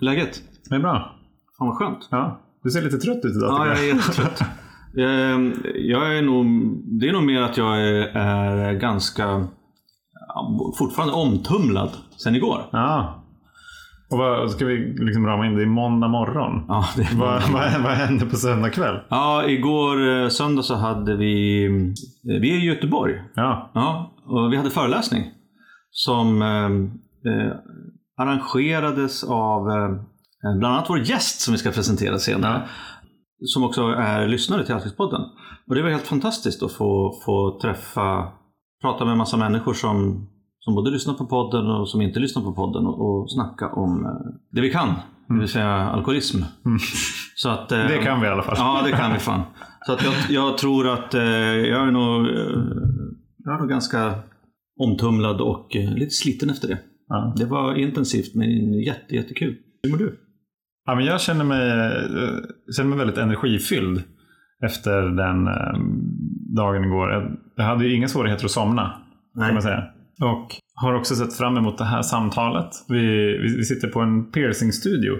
Läget? Det är bra. Fan vad skönt. Ja. Du ser lite trött ut idag Ja, jag är jättetrött. Ehm, jag är nog, det är nog mer att jag är, är ganska fortfarande omtumlad sen igår. Ja. Och vad ska vi liksom rama in? Det är måndag morgon. Ja, det Vad, vad, vad hände på söndag kväll? ja, igår eh, söndag så hade vi, eh, vi är i Göteborg. Ja. Ja, och vi hade föreläsning som eh, eh, arrangerades av eh, bland annat vår gäst som vi ska presentera senare. Som också är lyssnare till Alltidspodden. Och det var helt fantastiskt att få, få träffa, prata med en massa människor som, som både lyssnar på podden och som inte lyssnar på podden och, och snacka om eh, det vi kan, det vill säga alkoholism. Så att, eh, Det kan vi i alla fall. Ja, det kan vi fan. Så att jag, jag tror att jag är nog, jag är nog ganska omtumlad och lite sliten efter det. Ja. Det var intensivt men jätte, jättekul. Hur mår du? Ja, men jag känner mig, eh, känner mig väldigt energifylld efter den eh, dagen igår. Jag, hade ju inga svårigheter att somna. Kan man säga. Och har också sett fram emot det här samtalet. Vi, vi, vi sitter på en piercingstudio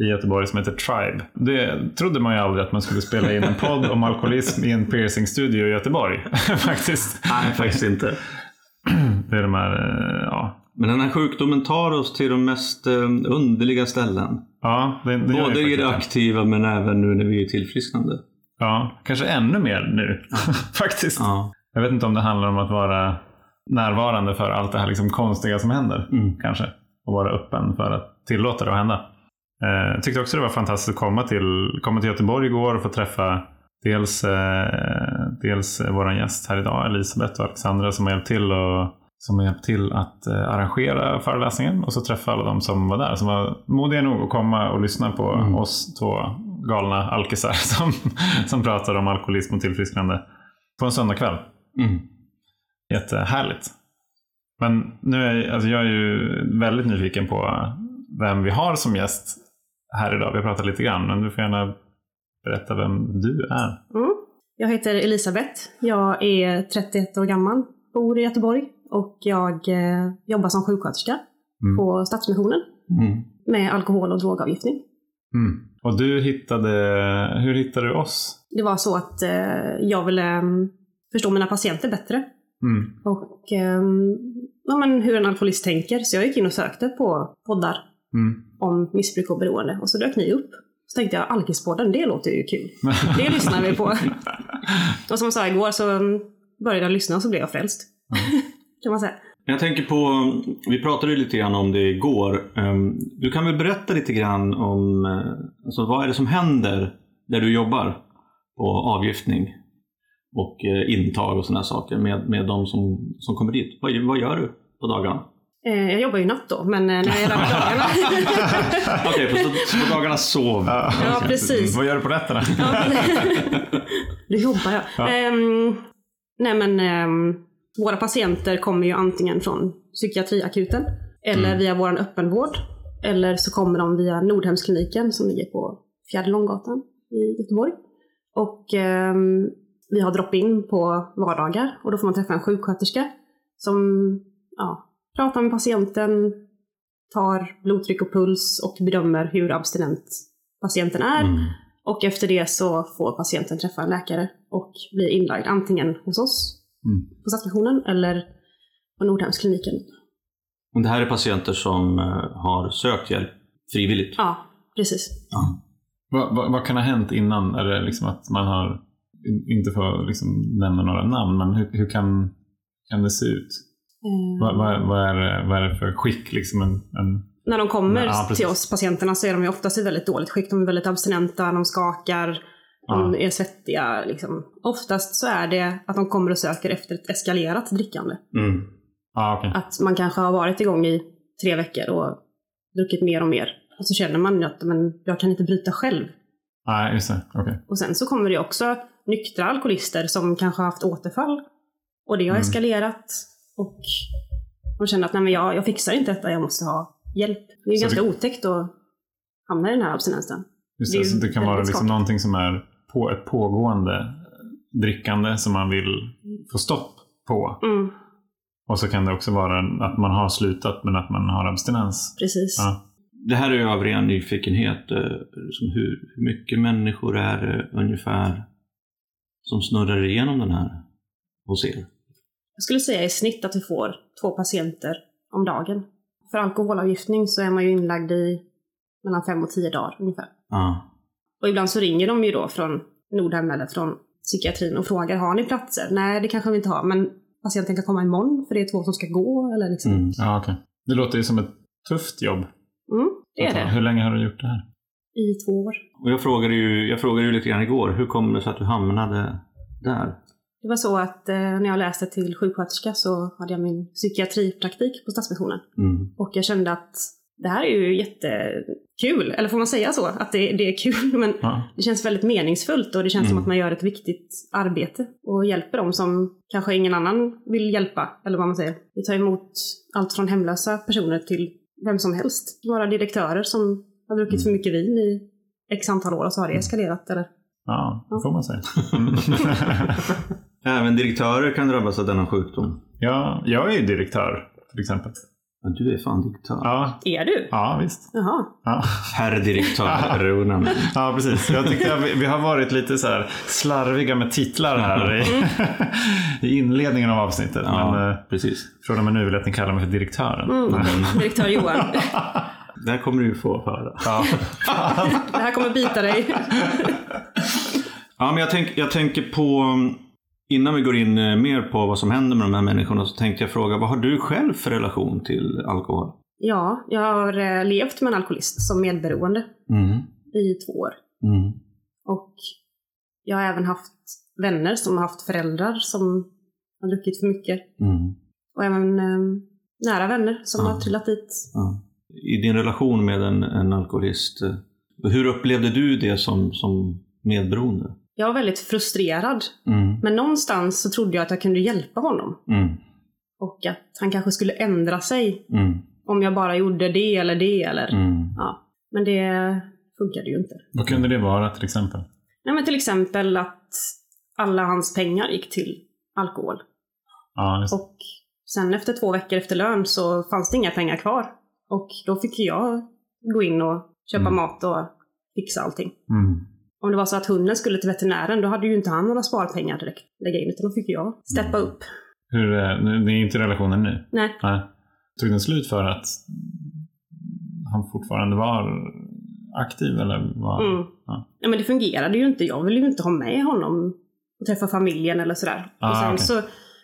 i Göteborg som heter Tribe. Det trodde man ju aldrig att man skulle spela in en podd om alkoholism i en piercingstudio i Göteborg. faktiskt. Nej, faktiskt inte. Det är de här, eh, ja. Men den här sjukdomen tar oss till de mest eh, underliga ställen. Ja, det, det Både i det aktiva men även nu när vi är tillfrisknande. Ja, kanske ännu mer nu faktiskt. Ja. Jag vet inte om det handlar om att vara närvarande för allt det här liksom konstiga som händer. Mm. Kanske. Och vara öppen för att tillåta det att hända. Eh, Jag tyckte också det var fantastiskt att komma till, komma till Göteborg igår och få träffa dels, eh, dels vår gäst här idag, Elisabeth och Alexandra som har hjälpt till, och, som har hjälpt till att eh, arrangera föreläsningen. Och så träffa alla de som var där, som var modiga nog att komma och lyssna på Mm. oss två galna alkisar som, som pratar om alkoholism och tillfrisknande på en söndagkväll. Mm. Jättehärligt. Men nu är jag, alltså jag är ju väldigt nyfiken på vem vi har som gäst här idag. Vi har pratat lite grann, men du får gärna berätta vem du är. Mm. Jag heter Elisabeth. Jag är 31 år gammal, bor i Göteborg och jag eh, jobbar som sjuksköterska Mm. på Stadsmissionen Mm. med alkohol och drogavgiftning. Mm. Och du hittade, hur hittade du oss? Det var så att eh, jag ville mm, förstå mina patienter bättre Mm. och ehm, ja, men hur en alkoholist tänker. Så jag gick in och sökte på poddar Mm. om missbruk och beroende och så dök ni upp. Så tänkte jag, Alkispodden, det låter ju kul. Det lyssnar vi på. och som jag sa igår så mm, började jag lyssna och så blev jag frälst. Kan man säga. Jag tänker på, vi pratade ju lite grann om det igår. Ehm, Du kan väl berätta lite grann om eh, alltså, vad är det som händer där du jobbar på avgiftning och eh, intag och sådana saker med, med de som, som kommer dit. Vad, vad gör du på dagarna? Eh, jag jobbar ju natt då, men när jag är där på dagarna. Okej, på, så på dagarna sov. Ja, precis. Vad gör du på nätterna? Ja, Då jobbar jag. Ja. Ehm, nej men ehm, våra patienter kommer ju antingen från psykiatriakuten eller Mm. via vår öppenvård. Eller så kommer de via Nordhemskliniken som ligger på Fjärde Långgatan i Göteborg. Och ehm, vi har drop-in på vardagar och då får man träffa en sjuksköterska som ja, pratar med patienten, tar blodtryck och puls och bedömer hur abstinent patienten är. Mm. Och efter det så får patienten träffa en läkare och blir inlagd antingen hos oss Mm. på Stadsmissionen eller på Nordhemskliniken. Och Det här är patienter som eh, har sökt hjälp frivilligt. Ja, precis. Vad, vad, vad kan ha hänt innan? Är det liksom att man har, in- inte får liksom nämna några namn, men hur, hur kan, kan det se ut? Eh, Vad, vad, vad, är, det- vad är det för skick? Liksom en, en, När de kommer Ja, till oss, patienterna, så är de ju oftast i väldigt dåligt skick. De är väldigt abstinenta, de skakar, de är svettiga. Liksom. Oftast så är det att de kommer och söker efter ett eskalerat drickande. Mm. ah, okej. Att man kanske har varit igång i tre veckor och druckit mer och mer. Och så känner man att men, jag kan inte bryta själv. Nej, just det. Okej. Och sen så kommer det också nyktra alkoholister som kanske har haft återfall. Och det har Mm. eskalerat. Och de känner att nej men jag, jag fixar inte detta, jag måste ha hjälp. Det är Så ganska det- otäckt att hamna i den här abstinensen. Just Det det, så det kan vara liksom någonting som är på ett pågående drickande som man vill få stopp på. Mm, Och så kan det också vara att man har slutat men att man har abstinens. precis. Ja. det här är ju av ren nyfikenhet. eh, Som hur, hur mycket människor är det ungefär som snurrar igenom den här hos er? Jag skulle säga i snitt att vi får två patienter om dagen. För alkoholavgiftning så är man ju inlagd i mellan fem och tio dagar ungefär. Ja. Och ibland så ringer de ju då från Nordhem eller från psykiatrin och frågar har ni platser? Nej, det kanske vi inte har, men patienten kan komma imorgon för det är två som ska gå. Eller liksom. Mm. Ja, okej. Det låter ju som ett tufft jobb. Mm, det är det. Hur länge har du gjort det här? I två år. Och jag frågade, ju, jag frågade ju lite grann igår, hur kom det sig att du hamnade där? Det var så att eh, när jag läste till sjuksköterska så hade jag min psykiatripraktik på Stadsmissionen. Mm. Och jag kände att det här är ju jättekul. Eller får man säga så? Att det, det är kul. Men Ja. det känns väldigt meningsfullt och det känns som Mm. att man gör ett viktigt arbete. Och hjälper dem som kanske ingen annan vill hjälpa. Eller vad man säger. Vi tar emot allt från hemlösa personer till vem som helst. Några direktörer som har druckit för mycket vin i x antal år och så har det eskalerat. Eller? Ja, det får man säga. Mm. Även direktörer kan drabbas av denna sjukdom. ja, jag är ju direktör, till exempel. Men du är fan direktör. Ja, Är du? ja visst. Jaha. Ja. Herr direktör Runen. Ja, precis. Jag tyckte att vi, vi har varit lite så här slarviga med titlar här i, i inledningen av avsnittet. Ja, Men eh, precis. från och med nu vill jag att ni kallar mig för direktören. Mm. Direktör Johan. Det här kommer du ju få höra. Ja. Det här kommer bita dig. Ja, men jag, tänk, jag tänker på, innan vi går in eh, mer på vad som händer med de här människorna, så tänkte jag fråga, vad har du själv för relation till alkohol? Ja, jag har eh, levt med en alkoholist som medberoende Mm. i två år. Mm. Och jag har även haft vänner som har haft föräldrar som har druckit för mycket. Mm. Och även eh, nära vänner som Ja. har trillat dit. Ja. I din relation med en, en alkoholist, eh, hur upplevde du det som, som medberoende? Jag var väldigt frustrerad. Mm. Men någonstans så trodde jag att jag kunde hjälpa honom. Mm. Och att han kanske skulle ändra sig Mm. om jag bara gjorde det eller det eller... Mm. Ja. Men det funkade ju inte. Vad kunde det vara till exempel? Nej men till exempel att alla hans pengar gick till alkohol. Ja, just. Och sen efter två veckor efter lön så fanns det inga pengar kvar. Och då fick jag gå in och köpa Mm. mat och fixa allting. Om det var så att hunden skulle till veterinären, då hade ju inte han några sparpengar direkt lägga in, utan då fick jag steppa upp. Hur, eh, nu- ni är inte i relationen nu? Nej, Nej. Tog den slut för att han fortfarande var aktiv eller? Var... mm. Ja. ja, men det fungerade ju inte. Jag ville ju inte ha med honom och träffa familjen eller sådär. Ah, och sen okej. så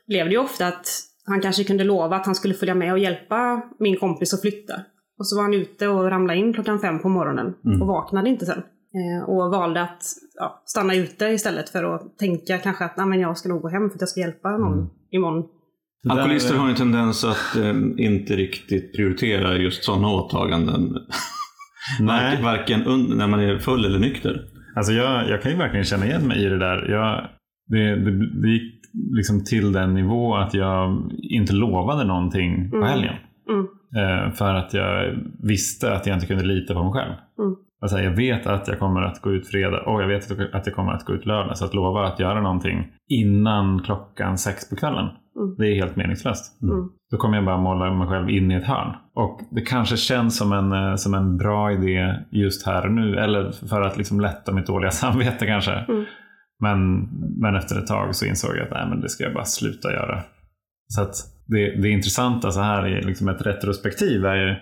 blev det ju ofta att han kanske kunde lova att han skulle följa med och hjälpa min kompis att flytta. Och så var han ute och ramlade in klockan fem på morgonen Mm. och vaknade inte sen. Eh, och valde att ja, stanna ute istället för att tänka kanske att "Nej, men jag ska nog gå hem för att jag ska hjälpa någon Mm. imorgon. Alkoholister har en tendens att eh, inte riktigt prioritera just sådana åtaganden. Nej. Varken när man är full eller nykter. Alltså jag, jag kan ju verkligen känna igen mig i det där. Jag, det, det, det gick liksom till den nivå att jag inte lovade någonting på Mm. helgen. Mm. Eh, för att jag visste att jag inte kunde lita på mig själv. Mm. Alltså jag vet att jag kommer att gå ut fredag och jag vet att jag kommer att gå ut lördag. Så att lova att göra någonting innan klockan sex på kvällen, Mm. det är helt meningslöst. Mm. Då kommer jag bara måla mig själv in i ett hörn. Och det kanske känns som en, eh, som en bra idé just här och nu. Eller för att liksom lätta mitt dåliga samvete kanske. Mm. Men, men efter ett tag så insåg jag att nej, men det ska jag bara sluta göra. Så att det, det intressanta så här i liksom ett retrospektiv är ju,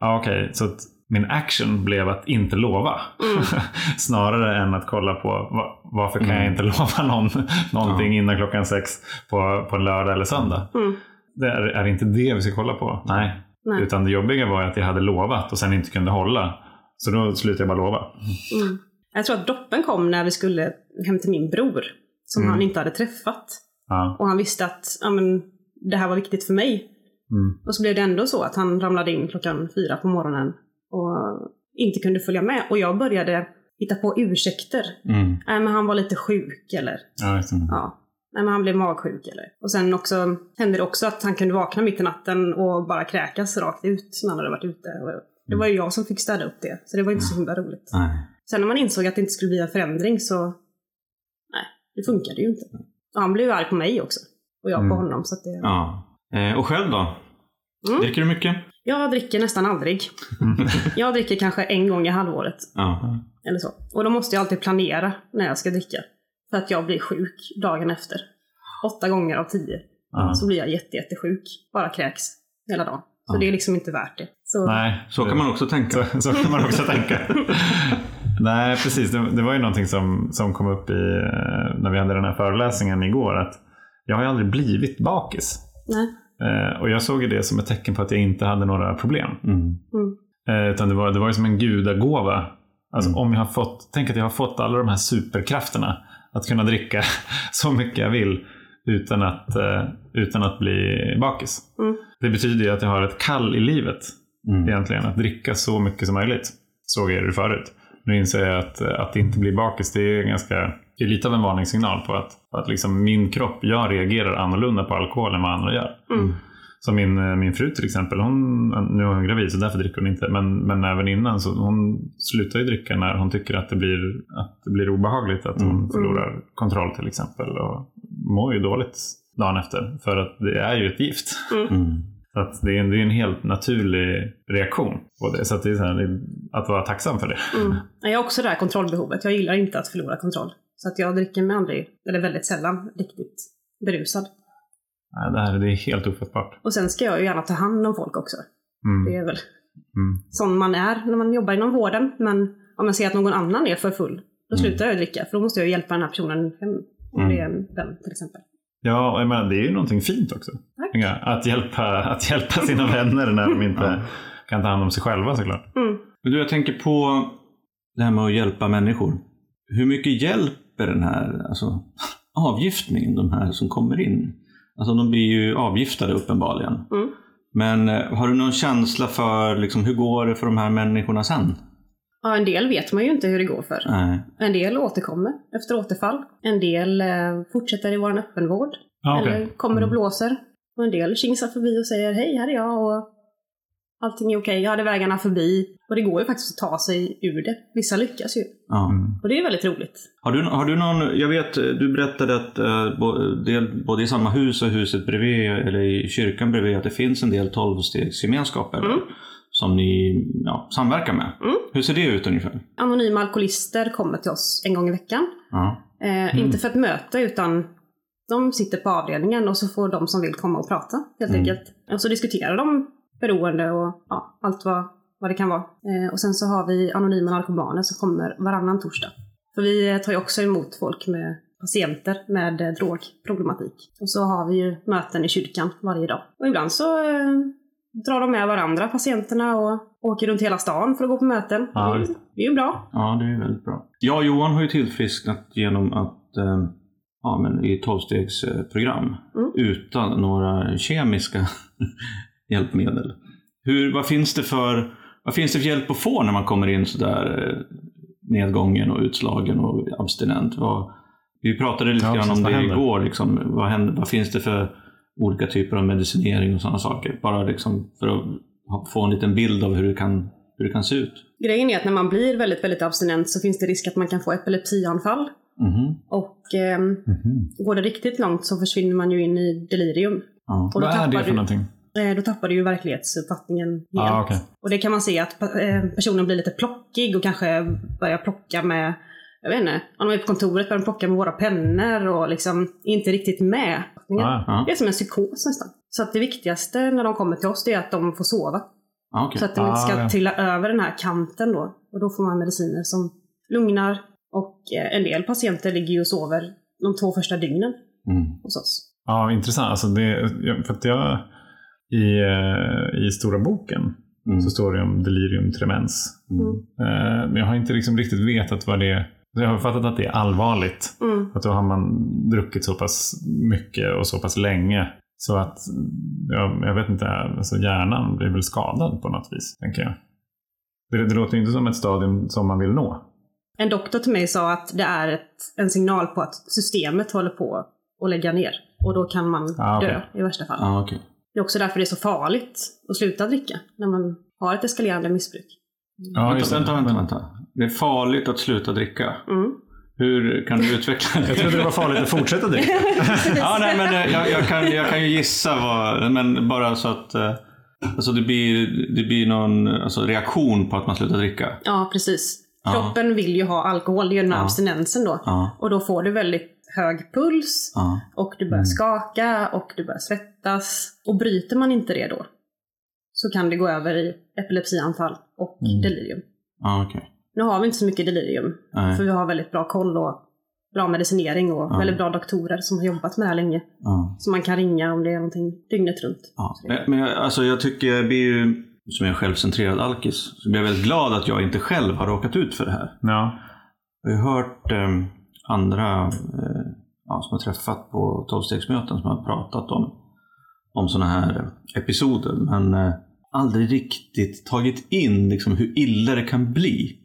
ja okej, så att min action blev att inte lova. Mm. Snarare än att kolla på va- varför kan jag Mm. inte lova någon, någonting innan klockan sex på, på en lördag eller söndag. Mm. Det är, är inte det vi ska kolla på? Nej. Nej. Utan det jobbiga var att jag hade lovat och sen inte kunde hålla. Så då slutade jag bara lova. Mm. Jag tror att droppen kom när vi skulle hem till min bror. Som Mm. han inte hade träffat. Ja. Och han visste att ja, men, det här var viktigt för mig. Mm. Och så blev det ändå så att han ramlade in klockan fyra på morgonen och inte kunde följa med. Och jag började hitta på ursäkter. Mm. Nej, men han var lite sjuk eller Ja, ja. Nej, men han blev magsjuk eller. Och sen också hände det också att han kunde vakna mitt i natten och bara kräkas rakt ut när han hade varit ute. Och det var ju jag som fick städa upp det. Så det var inte så himla roligt. Nej. Sen när man insåg att det inte skulle bli en förändring så... Nej, det funkade ju inte. Och han blev arg på mig också. Och jag på Mm. honom. Så att det... Ja. Eh, och själv då? Mm. Dricker du mycket? Jag dricker nästan aldrig. Jag dricker kanske en gång i halvåret. Ja. Eller så. Och då måste jag alltid planera när jag ska dricka. För att jag blir sjuk dagen efter. Åtta gånger av tio. Ja. Så blir jag jätte, jättesjuk. Bara kräks hela dagen. Så Ja. det är liksom inte värt det. Så, Nej, Så kan man också tänka. Så, så kan man också tänka. Nej, precis. Det, det var ju någonting som, som kom upp i, eh, när vi hade den här föreläsningen igår. Att jag har ju aldrig blivit bakis. nej. Eh, och jag såg det som ett tecken på att jag inte hade några problem. Mm. Eh, utan det var, det var som en gudagåva. Alltså Mm. om jag har fått, tänk att jag har fått alla de här superkrafterna. Att kunna dricka så mycket jag vill utan att, eh, utan att bli bakis. Mm. Det betyder ju att jag har ett kall i livet Mm. egentligen. Att dricka så mycket som möjligt. Såg jag det förut. Nu inser jag att, att inte bli bakis, det är, ganska, det är lite av en varningssignal på att, på att liksom min kropp, jag reagerar annorlunda på alkohol än vad andra gör. Mm. Som min, eh, min fru till exempel, hon, nu är hon gravid så därför dricker hon inte. Men, men även innan så hon slutar ju dricka när hon tycker att det blir, att det blir obehagligt. Att hon Mm. förlorar kontroll till exempel. Och mår ju dåligt dagen efter. För att det är ju ett gift. Mm. Så att det, är en, det är en helt naturlig reaktion på det. Så att det är så här, att vara tacksam för det. Mm. Jag har också det här kontrollbehovet. Jag gillar inte att förlora kontroll. Så att jag dricker mig aldrig, eller väldigt sällan, riktigt berusad. Nej, Det, här, det är helt ofattbart. Och sen ska jag ju gärna ta hand om folk också. Mm. Det är väl Mm. sån man är när man jobbar inom vården. Men om jag ser att någon annan är för full, då Mm. slutar jag dricka. För då måste jag hjälpa den här personen hem. Om Mm. det är en vän till exempel. Ja, och jag menar, det är ju någonting fint också. Tack. Ja, Att hjälpa, att hjälpa sina vänner när de inte kan ta hand om sig själva såklart. Mm. Men du, jag tänker på det här med att hjälpa människor. Hur mycket hjälper den här alltså, avgiftningen, de här som kommer in? Alltså de blir ju avgiftade uppenbarligen. Mm. Men eh, har du någon känsla för liksom, hur går det för de här människorna sen? Ja, en del vet man ju inte hur det går för. Nej. En del återkommer efter återfall. En del eh, fortsätter i vår öppenvård. Ja, okej. Eller kommer och Mm. blåser. Och en del kingsar förbi och säger hej, här är jag och allting är okej. Jag hade vägarna förbi. Och det går ju faktiskt att ta sig ur det. Vissa lyckas ju. Mm. Och det är väldigt roligt. Har, du, har du någon, jag vet, du berättade att eh, både i samma hus och huset bredvid, eller i kyrkan bredvid, att det finns en del tolvstegsgemenskaper Mm. som ni ja, samverkar med. Mm. Hur ser det ut ungefär? Anonyma alkoholister kommer till oss en gång i veckan. Eh, Inte för ett möte utan de sitter på avdelningen och så får de som vill komma och prata helt Mm. enkelt. Och så diskuterar de beroende och ja, allt vad, vad det kan vara. Eh, och sen så har vi anonyma narkomaner som kommer varannan torsdag. För vi tar ju också emot folk med patienter med eh, drogproblematik. Och så har vi ju möten i kyrkan varje dag. Och ibland så eh, drar de med varandra, patienterna, och åker runt hela stan för att gå på möten. Ja, det, är- det är ju bra. ja, det är väldigt bra. Jag och Johan har ju tillfrisknat genom att eh, ja, men i tolvstegsprogram Mm. utan några kemiska hjälpmedel. Hur, vad, finns det för, vad finns det för hjälp att få när man kommer in sådär eh, nedgången och utslagen och abstinent? Vad, vi pratade lite Ja, grann om det händer? igår. Liksom, vad, händer, vad finns det för olika typer av medicinering och sådana saker? Bara liksom för att få en liten bild av hur det kan, hur det kan se ut. Grejen är att när man blir väldigt, väldigt abstinent så finns det risk att man kan få epilepsianfall. Mhm. Och ehm, Mhm. går det riktigt långt så försvinner man ju in i delirium. Ja. Och då Vad är det för du- någonting? Eh, då tappar du ju verklighetsuppfattningen helt. Ah, okej. Och det kan man se att eh, personen blir lite plockig och kanske börjar plocka med, jag vet inte, om de är på kontoret börjar de plocka med våra pennor och liksom inte riktigt med. Ah, Ja. Det är som en psykos nästan. Så att det viktigaste när de kommer till oss det är att de får sova. Ja, okej. Så att de inte ska Ah, ja. trilla över den här kanten då. Och då får man mediciner som lugnar. Och eh, en del patienter ligger ju och sover de två första dygnen Mm. hos oss. Ja, intressant. Alltså det, för att jag, i, eh, I stora boken Mm. så står det om delirium tremens. Mm. Eh, Men jag har inte liksom riktigt vetat vad det är. Jag har fattat att det är allvarligt. Mm. Att då har man druckit så pass mycket och så pass länge. Så att, jag, jag vet inte, alltså hjärnan blir väl skadad på något vis, tänker jag. Det, det låter ju inte som ett stadium som man vill nå. En doktor till mig sa att det är ett, en signal på att systemet håller på att lägga ner. Och då kan man Ah, okej. dö i värsta fall. Ja, okej. Det är också därför det är så farligt att sluta dricka. När man har ett eskalerande missbruk. Ja, just det. vänta, vänta, vänta. Det är farligt att sluta dricka. Mm. Hur kan du utveckla det? Jag trodde det var farligt att fortsätta dricka. ja, nej, men eh, jag, jag, kan, jag kan ju gissa vad, men bara så att... eh, Alltså det blir, det blir någon alltså reaktion på att man slutar dricka. Ja, precis. Ja. Kroppen vill ju ha alkohol, det är ju den här Ja. abstinensen då. Ja, Och då får du väldigt hög puls ja, och du börjar skaka och du börjar svettas. Och bryter man inte det då så kan det gå över i epilepsianfall och Mm. delirium. ja okej. Nu har vi inte så mycket delirium Nej. för vi har väldigt bra koll och bra medicinering och Ja. väldigt bra doktorer som har jobbat med det här länge. Ja. Så man kan ringa om det är någonting dygnet runt. Ja. Men, men jag, alltså jag tycker jag blir ju, som en självcentrerad alkis, så blir jag väldigt glad att jag inte själv har råkat ut för det här. Ja. Jag har hört eh, andra eh, ja, som har träffat på tolvstegsmöten som har pratat om, om sådana här episoder, men eh, aldrig riktigt tagit in liksom, hur illa det kan bli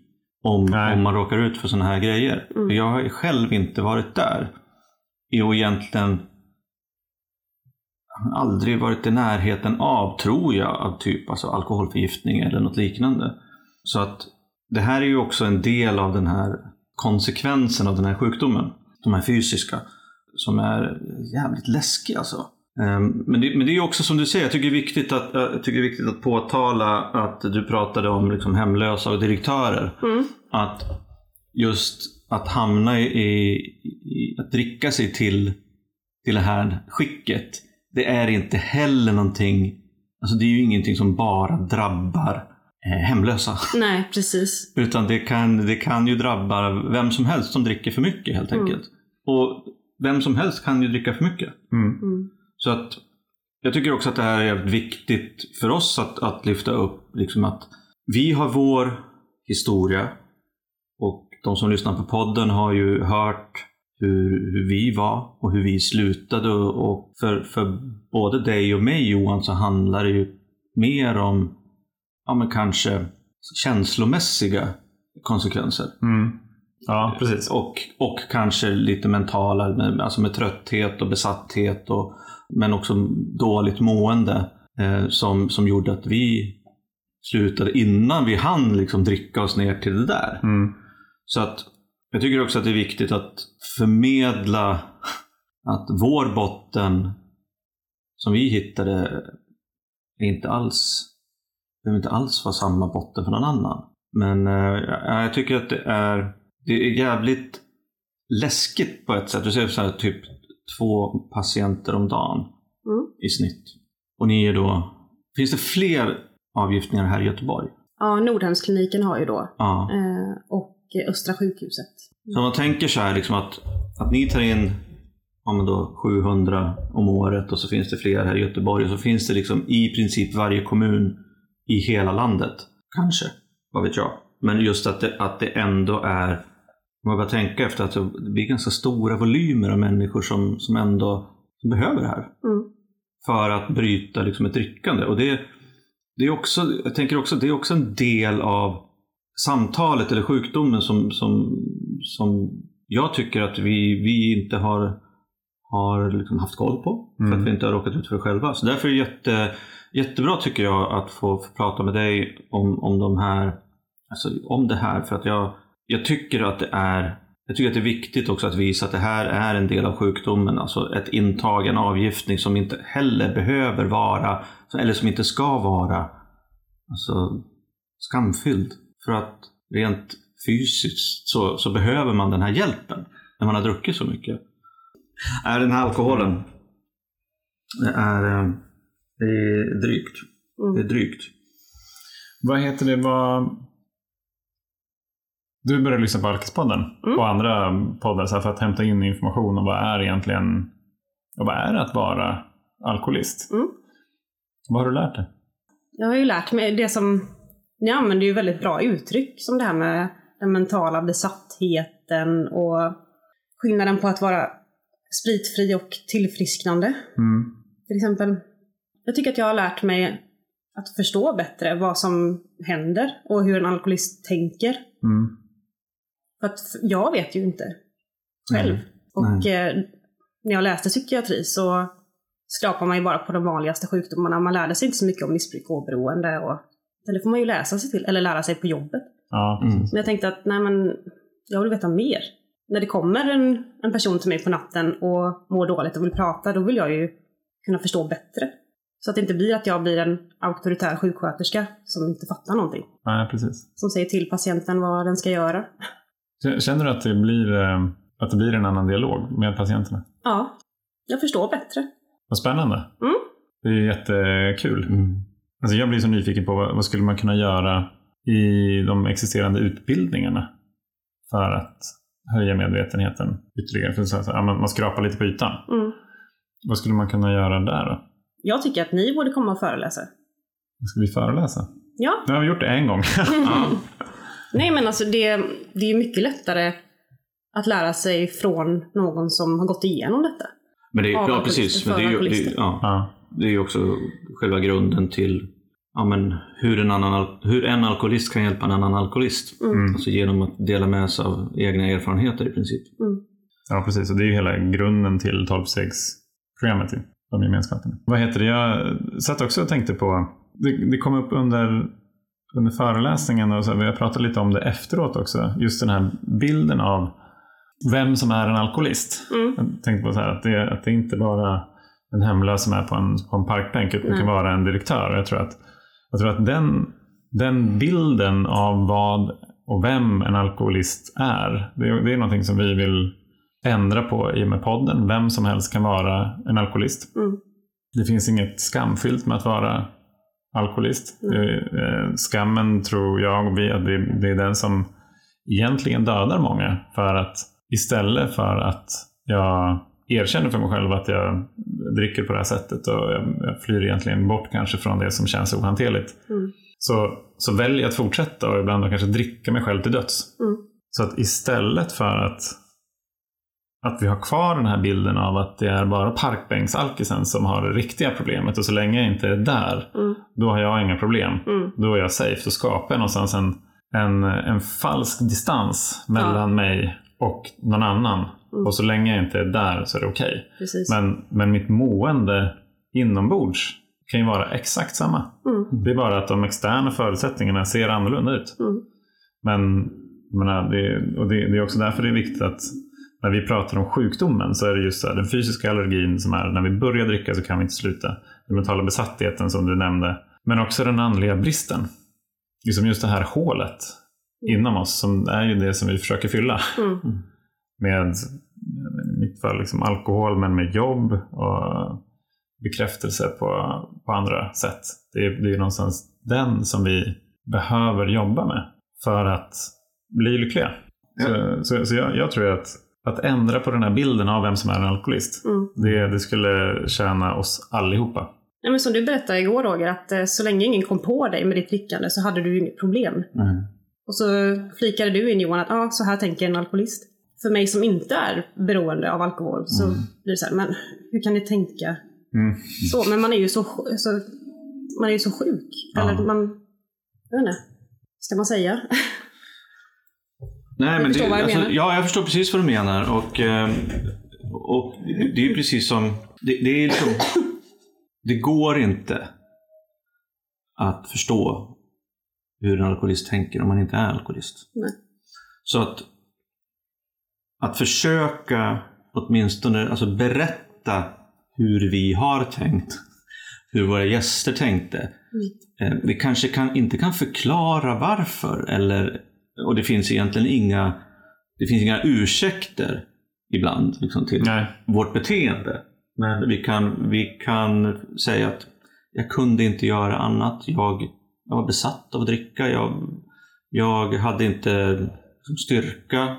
om, Nej. om man råkar ut för sådana här grejer. Mm. Jag har själv inte varit där. Och egentligen aldrig varit i närheten av, tror jag, av typ alltså alkoholförgiftning eller något liknande. Så att det här är ju också en del av den här konsekvensen av den här sjukdomen. De här fysiska. Som är jävligt läskiga alltså. Ehm, Men det, men det är också som du säger, jag tycker det är viktigt att, jag tycker det är viktigt att påtala att du pratade om liksom hemlösa och direktörer. Mm. Att just att hamna i, i, att dricka sig till, till det här skicket. Det är inte heller någonting, alltså det är ju ingenting som bara drabbar hemlösa. Nej, precis. Utan det kan, det kan ju drabba vem som helst som dricker för mycket helt Mm. enkelt. Och vem som helst kan ju dricka för mycket. Mm. Mm. Så att jag tycker också att det här är viktigt för oss att, att lyfta upp. Liksom att vi har vår historia och de som lyssnar på podden har ju hört hur, hur vi var och hur vi slutade. Och för, för både dig och mig Johan så handlar det ju mer om ja, men kanske känslomässiga konsekvenser. Mm. Ja, precis. Och, och kanske lite mentala, alltså med trötthet och besatthet, och, men också dåligt mående eh, som, som gjorde att vi slutade innan vi hann liksom dricka oss ner till det där. Mm. Så att jag tycker också att det är viktigt att förmedla att vår botten som vi hittade är inte alls, behöver inte alls vara samma botten för någon annan. Men eh, jag- tycker att det är, det är jävligt läskigt på ett sätt. Du ser så här, typ två patienter om dagen Mm. i snitt. Och ni är då, finns det fler avgiftningar här i Göteborg? Ja, Nordhemskliniken har ju då. Ja. Eh, och Östra sjukhuset. Så om man tänker så här liksom att, att ni tar in ja, men då 700 om året och så finns det fler här i Göteborg och så finns det liksom i princip varje kommun i hela landet. Kanske, vad vet jag. Men just att det, att det ändå är, om man bara tänka efter att det blir ganska stora volymer av människor som, som ändå behöver det här Mm. för att bryta liksom ett drickande. Och det, det, är också, jag tänker också, det är också en del av samtalet eller sjukdomen som, som, som jag tycker att vi, vi inte har, har liksom haft koll på. För Mm. att vi inte har råkat ut för det själva. Så därför är det jätte, jättebra tycker jag att få, få prata med dig om, om, de här, alltså, om det här. För att jag, jag tycker att det är jag tycker att det är viktigt också att visa att det här är en del av sjukdomen. Alltså ett intag, en avgiftning som inte heller behöver vara, eller som inte ska vara, alltså, skamfylld. För att rent fysiskt så, så behöver man den här hjälpen när man har druckit så mycket. Är den här alkoholen, det är, eh, det är drygt. Mm. Det är drygt. Vad heter det? Vad... Du började lyssna på Alkispodden Mm. och andra poddar så här, för att hämta in information om vad är egentligen och vad är det att vara alkoholist? Mm. Vad har du lärt dig? Jag har ju lärt mig det som, ni använder ju väldigt bra uttryck som det här med den mentala besattheten och skillnaden på att vara spritfri och tillfrisknande Mm. till exempel. Jag tycker att jag har lärt mig att förstå bättre vad som händer och hur en alkoholist tänker. Mm. För att jag vet ju inte själv. Nej. Och eh, när jag läste psykiatri så skrapar man ju bara på de vanligaste sjukdomarna. Man lärde sig inte så mycket om missbruk och beroende. Och, det får man ju läsa sig till, eller lära sig på jobbet. Ja, Mm. Men jag tänkte att nej men, jag vill veta mer. När det kommer en, en person till mig på natten och mår dåligt och vill prata, då vill jag ju kunna förstå bättre. Så att det inte blir att jag blir en auktoritär sjuksköterska som inte fattar någonting. Nej, precis. Som säger till patienten vad den ska göra. Känner du att det blir, eh, att det blir en annan dialog med patienterna? Ja, jag förstår bättre. Vad spännande. Mm. Det är jättekul. Mm. Alltså jag blir så nyfiken på vad, vad skulle man kunna göra i de existerande utbildningarna för att höja medvetenheten ytterligare. För så här, ja, man man skrapar lite på ytan. Mm. Vad skulle man kunna göra där då? Jag tycker att ni borde komma och föreläsa. Ska vi föreläsa? Ja. Nu har vi gjort det en gång. Nej men alltså det, det är ju mycket lättare att lära sig från någon som har gått igenom detta. Men det, är- ja, precis. Men det, är ju, det, ja, ja. det är ju också själva grunden till ja, men hur, en annan, hur en alkoholist kan hjälpa en annan alkoholist. Mm. Alltså genom att dela med sig av egna erfarenheter i princip. ja, precis. Och det är ju hela grunden till 12-stegsprogrammet. ju, De gemenskaperna. Vad heter det? Jag satt också och tänkte på, det, det kom upp under, under föreläsningen och så, vi har pratat lite om det efteråt också. Just den här bilden av vem som är en alkoholist. Mm. Jag tänkte på så här, att, det, att det inte bara en hemlös som är på en, på en parkbänk, utan det kan vara en direktör. Jag tror att, jag tror att den, den bilden av vad och vem en alkoholist är, det, är- det är någonting som vi vill ändra på i och med podden. Vem som helst kan vara en alkoholist. Mm. Det finns inget skamfyllt med att vara alkoholist. Det, eh, skammen tror jag och vi att det, det är den som egentligen dödar många. För att istället för att jag erkänner för mig själv att jag dricker på det här sättet och jag, jag flyr egentligen bort kanske från det som känns ohanterligt. Mm. Så, så väljer jag att fortsätta och ibland kanske dricka mig själv till döds. Mm. Så att istället för att, att vi har kvar den här bilden av att det är bara parkbänksalkisen som har det riktiga problemet och så länge jag inte är där, Mm. då har jag inga problem. Mm. Då är jag safe. Då skapar jag någonstans en, en, en falsk distans mellan Ja. mig och någon annan. Mm. Och så länge jag inte är där så är det okej. Precis. Men, men mitt mående inombords kan ju vara exakt samma. Mm. Det är bara att de externa förutsättningarna ser annorlunda ut. Mm. Men menar, det, och det, det är också därför det är viktigt att när vi pratar om sjukdomen så är det just så här, den fysiska allergin som är när vi börjar dricka så kan vi inte sluta. Den mentala besattheten som du nämnde. Men också den andliga bristen. Liksom just det här hålet inom oss som är ju det som vi försöker fylla. Mm. Med, i mitt fall, liksom alkohol men med jobb och bekräftelse på, på andra sätt. Det är, det är någonstans den som vi behöver jobba med för att bli lyckliga. Så, så, så jag, jag tror att, att ändra på den här bilden av vem som är en alkoholist, Mm. det, det skulle tjäna oss allihopa. Nej, men som du berättade igår Roger, att eh, så länge ingen kom på dig med ditt drickande så hade du inget problem. Mm. Och så flikade du in Johan att ah, så här tänker en alkoholist. För mig som inte är beroende av alkohol så Mm. blir det så här, men hur kan ni tänka Mm. så? Men man är ju så, så, man är ju så sjuk. Ja. Eller man, jag vet inte, ska man säga? Nej, Du men det, jag alltså? Ja, jag förstår precis vad du menar. Och, eh, och det är ju precis som... Det, det, är liksom, det går inte att förstå hur en alkoholist tänker om man inte är alkoholist. Nej. Så att, att försöka åtminstone alltså berätta hur vi har tänkt, hur våra gäster tänkte. Eh, Vi kanske kan, inte kan förklara varför, eller, och det finns egentligen inga, det finns inga ursäkter ibland liksom, till Nej. vårt beteende. Men vi kan, vi kan säga att jag kunde inte göra annat. Jag, jag var besatt av att dricka. Jag, jag hade inte liksom, styrka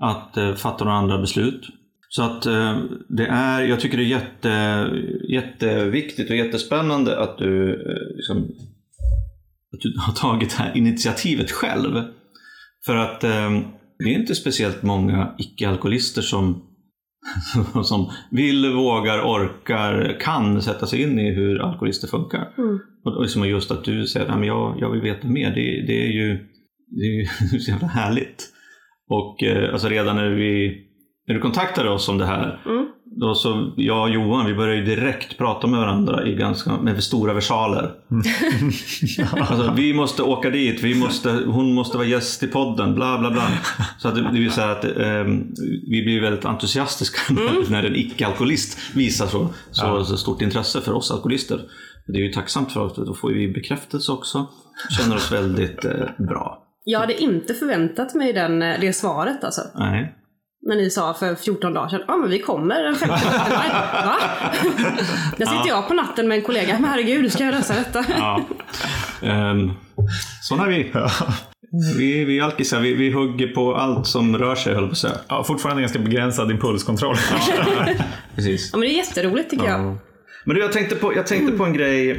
att eh, fatta några andra beslut. Så att eh, det är, jag tycker det är jätte, jätteviktigt och jättespännande att du, eh, liksom, att du har tagit det här initiativet själv. För att eh, det är inte speciellt många icke-alkoholister som, som vill, vågar, orkar, kan sätta sig in i hur alkoholister funkar. Mm. Och liksom just att du säger att jag, jag vill veta mer, det, det är ju det är ju så jävla härligt. Och eh, alltså redan när, vi, när du kontaktade oss om det här, Mm. då så jag och Johan, vi började ju direkt prata med varandra i ganska, med stora versaler. Alltså, vi måste åka dit, vi måste, hon måste vara gäst i podden, bla bla bla. Så att det, det vill säga att eh, vi blir väldigt entusiastiska när, när en icke-alkoholist visar så, så, Ja. så stort intresse för oss alkoholister. Det är ju tacksamt för oss, då får vi bekräftelse också. Känner oss väldigt eh, bra. Jag hade inte förväntat mig den, eh, det svaret alltså. Nej. När ni sa för 14 dagar sedan, ja men vi kommer den 5 maj. Va? Där sitter jag på natten med en kollega, men herregud, ska jag lösa detta? Ja. Um, sådana är vi. Vi, vi alkisar, vi, vi hugger på allt som rör sig, höll på att säga. Ja, fortfarande ganska begränsad impulskontroll. Precis. Ja men det är jätteroligt tycker jag. Men du, jag tänkte på, jag tänkte på en grej,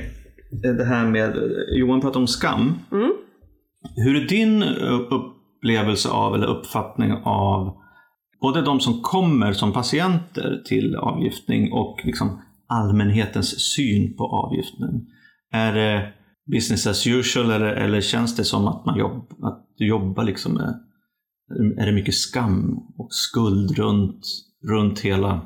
eh, det här med, Johan pratade om skam. Mm. Hur är din upplevelse av, eller uppfattning av, både de som kommer som patienter till avgiftning och liksom allmänhetens syn på avgiftning? Är det business as usual eller, eller känns det som att, man jobb, att du jobbar liksom med, är det mycket skam och skuld runt, runt hela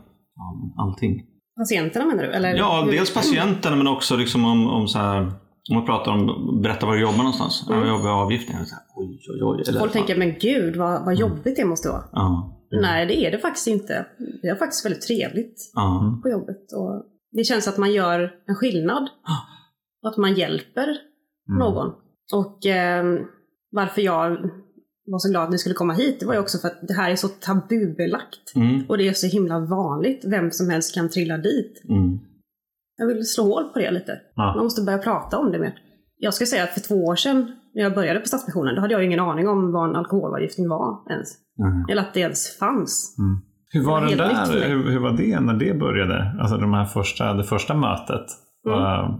allting? Patienterna menar du? Eller? Ja, dels patienterna men också liksom om, om så här, om man pratar om, berätta var du jobbar någonstans. Mm. Jag jobbar i avgiftning. Så här, oj, oj, oj. Folk tänker, men gud vad, vad jobbigt det måste vara. Ja. Nej, det är det faktiskt inte. Vi har faktiskt väldigt trevligt Ja. på jobbet. Och det känns att man gör en skillnad. Och att man hjälper Mm. någon. Och ehm, varför jag var så glad att ni skulle komma hit, det var ju också för att det här är så tabubelagt. Mm. Och det är så himla vanligt. Vem som helst kan trilla dit. Mm. Jag vill slå hål på det lite. Ja. Man måste börja prata om det mer. Jag ska säga att för två år sedan, när jag började på Stadsmissionen, då hade jag ingen aning om vad en alkoholavgiftning var ens. Mm. Eller att det ens fanns. Hur var var för där? Hur, hur var det när det började? Alltså de här första, det första mötet. Mm. Vad,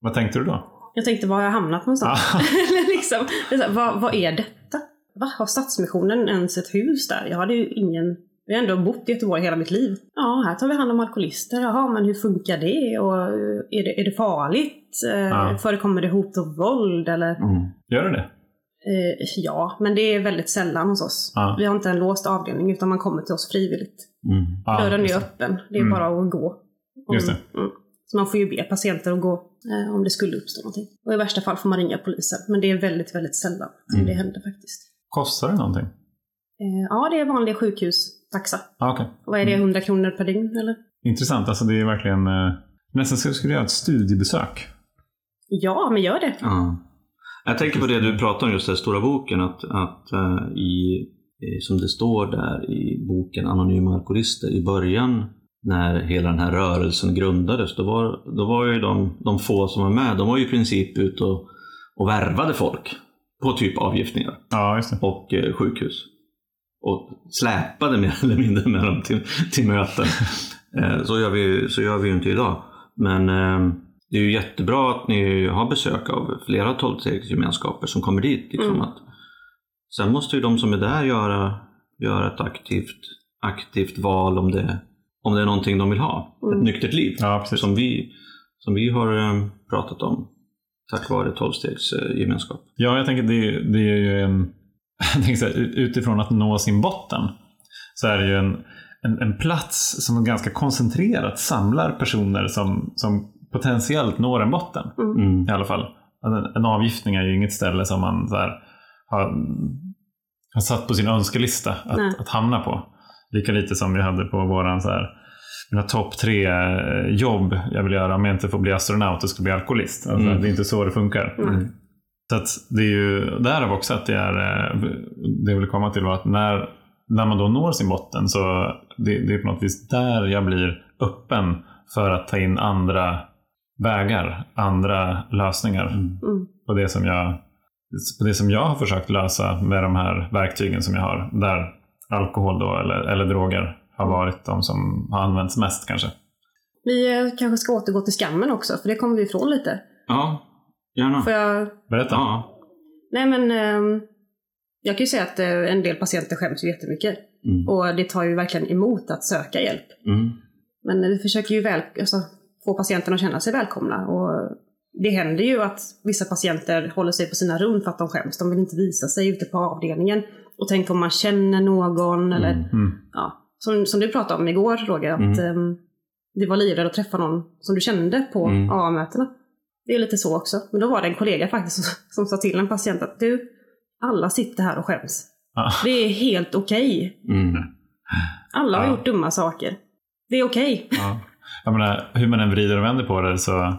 vad tänkte du då? Jag tänkte, var har jag hamnat någonstans? Eller liksom, vad, vad är detta? Va? Har Stadsmissionen ens ett hus där? Jag hade ju ingen... Jag har ändå bott i Göteborg hela mitt liv. Ja, här tar vi hand om alkoholister. Jaha, men hur funkar det? Och eh, är det, är det farligt? Eh, Ja. Förekommer det hot och våld? Eller? Mm. Gör du det? Eh, ja, men det är väldigt sällan hos oss. Ja. Vi har inte en låst avdelning utan man kommer till oss frivilligt. Mm. Ja, Dörren är det. öppen. Det är Mm. bara att gå. Om, Just det. Mm. Så man får ju be patienter att gå eh, om det skulle uppstå någonting. Och i värsta fall får man ringa polisen. Men det är väldigt, väldigt sällan som Mm. det händer faktiskt. Kostar det någonting? Eh, ja, det är vanlig sjukhustaxa. Ah. Och vad är det, 100 kronor per dygn eller? Intressant. Alltså det är verkligen... Eh, nästan så skulle jag göra ett studiebesök. Ja, men gör det. Ja. Jag tänker på det du pratar om just den stora boken, att, att eh, i, som det står där i boken Anonyma Alkoholister, i början när hela den här rörelsen grundades, då var, då var ju de, de få som var med, de var ju i princip ute och, och värvade folk på typ avgiftningar Ja, just det. och eh, sjukhus. Och släpade mer eller mindre med dem till, till möten. Eh, så, gör vi, så gör vi ju inte idag. Men eh, det är ju jättebra att ni har besök av flera tolvstegsgemenskaper som kommer dit. Liksom, Mm. att, sen måste ju de som är där göra, göra ett aktivt, aktivt val om det, om det är någonting de vill ha. Mm. Ett nyktert liv. Ja. Som vi, som vi har eh, pratat om tack vare tolvstegsgemenskap. Ja, jag tänker det, det är ju en... Här, utifrån att nå sin botten så är det ju en, en, en plats som ganska koncentrerat samlar personer som, som potentiellt når en botten. Mm. I alla fall. Alltså, En, en avgiftning är ju inget ställe som man så här, har, har satt på sin önskelista Nej. att, att hamna på. Lika lite som vi hade på våran så här, mina topp tre eh, jobb jag vill göra om jag inte får bli astronaut och ska bli alkoholist. Alltså, Mm. Det är inte så det funkar. Mm. Så att det är ju därav också att det är, eh, det jag vill komma till var att när, när man då når sin botten så det, det är på något vis där jag blir öppen för att ta in andra vägar, andra lösningar Mm. på det som jag på det som jag har försökt lösa med de här verktygen som jag har. Där alkohol då, eller, eller droger har varit de som har använts mest kanske. Vi eh, kanske ska återgå till skammen också, för det kommer vi ifrån lite. Ja, gärna. Får jag... Berätta. Ja. Nej men, ehm, jag kan ju säga att eh, en del patienter skäms ju jättemycket. Mm. Och det tar ju verkligen emot att söka hjälp. Mm. Men vi försöker ju väl, alltså, få patienterna att känna sig välkomna. Och det händer ju att vissa patienter håller sig på sina rum för att de skäms. De vill inte visa sig ute på avdelningen. Och tänk om man känner någon eller Mm. ja, som, som du pratade om igår Roger, att mm. du var livrädd att träffa någon som du kände på Mm. AA-mötena. Det är lite så också. Men då var det en kollega faktiskt som, som sa till en patient att du, alla sitter här och skäms. Ja. Det är helt okej. Mm. Alla har Ja. gjort dumma saker. Det är okej. Ja. Jag menar, hur man än vrider och vänder på det så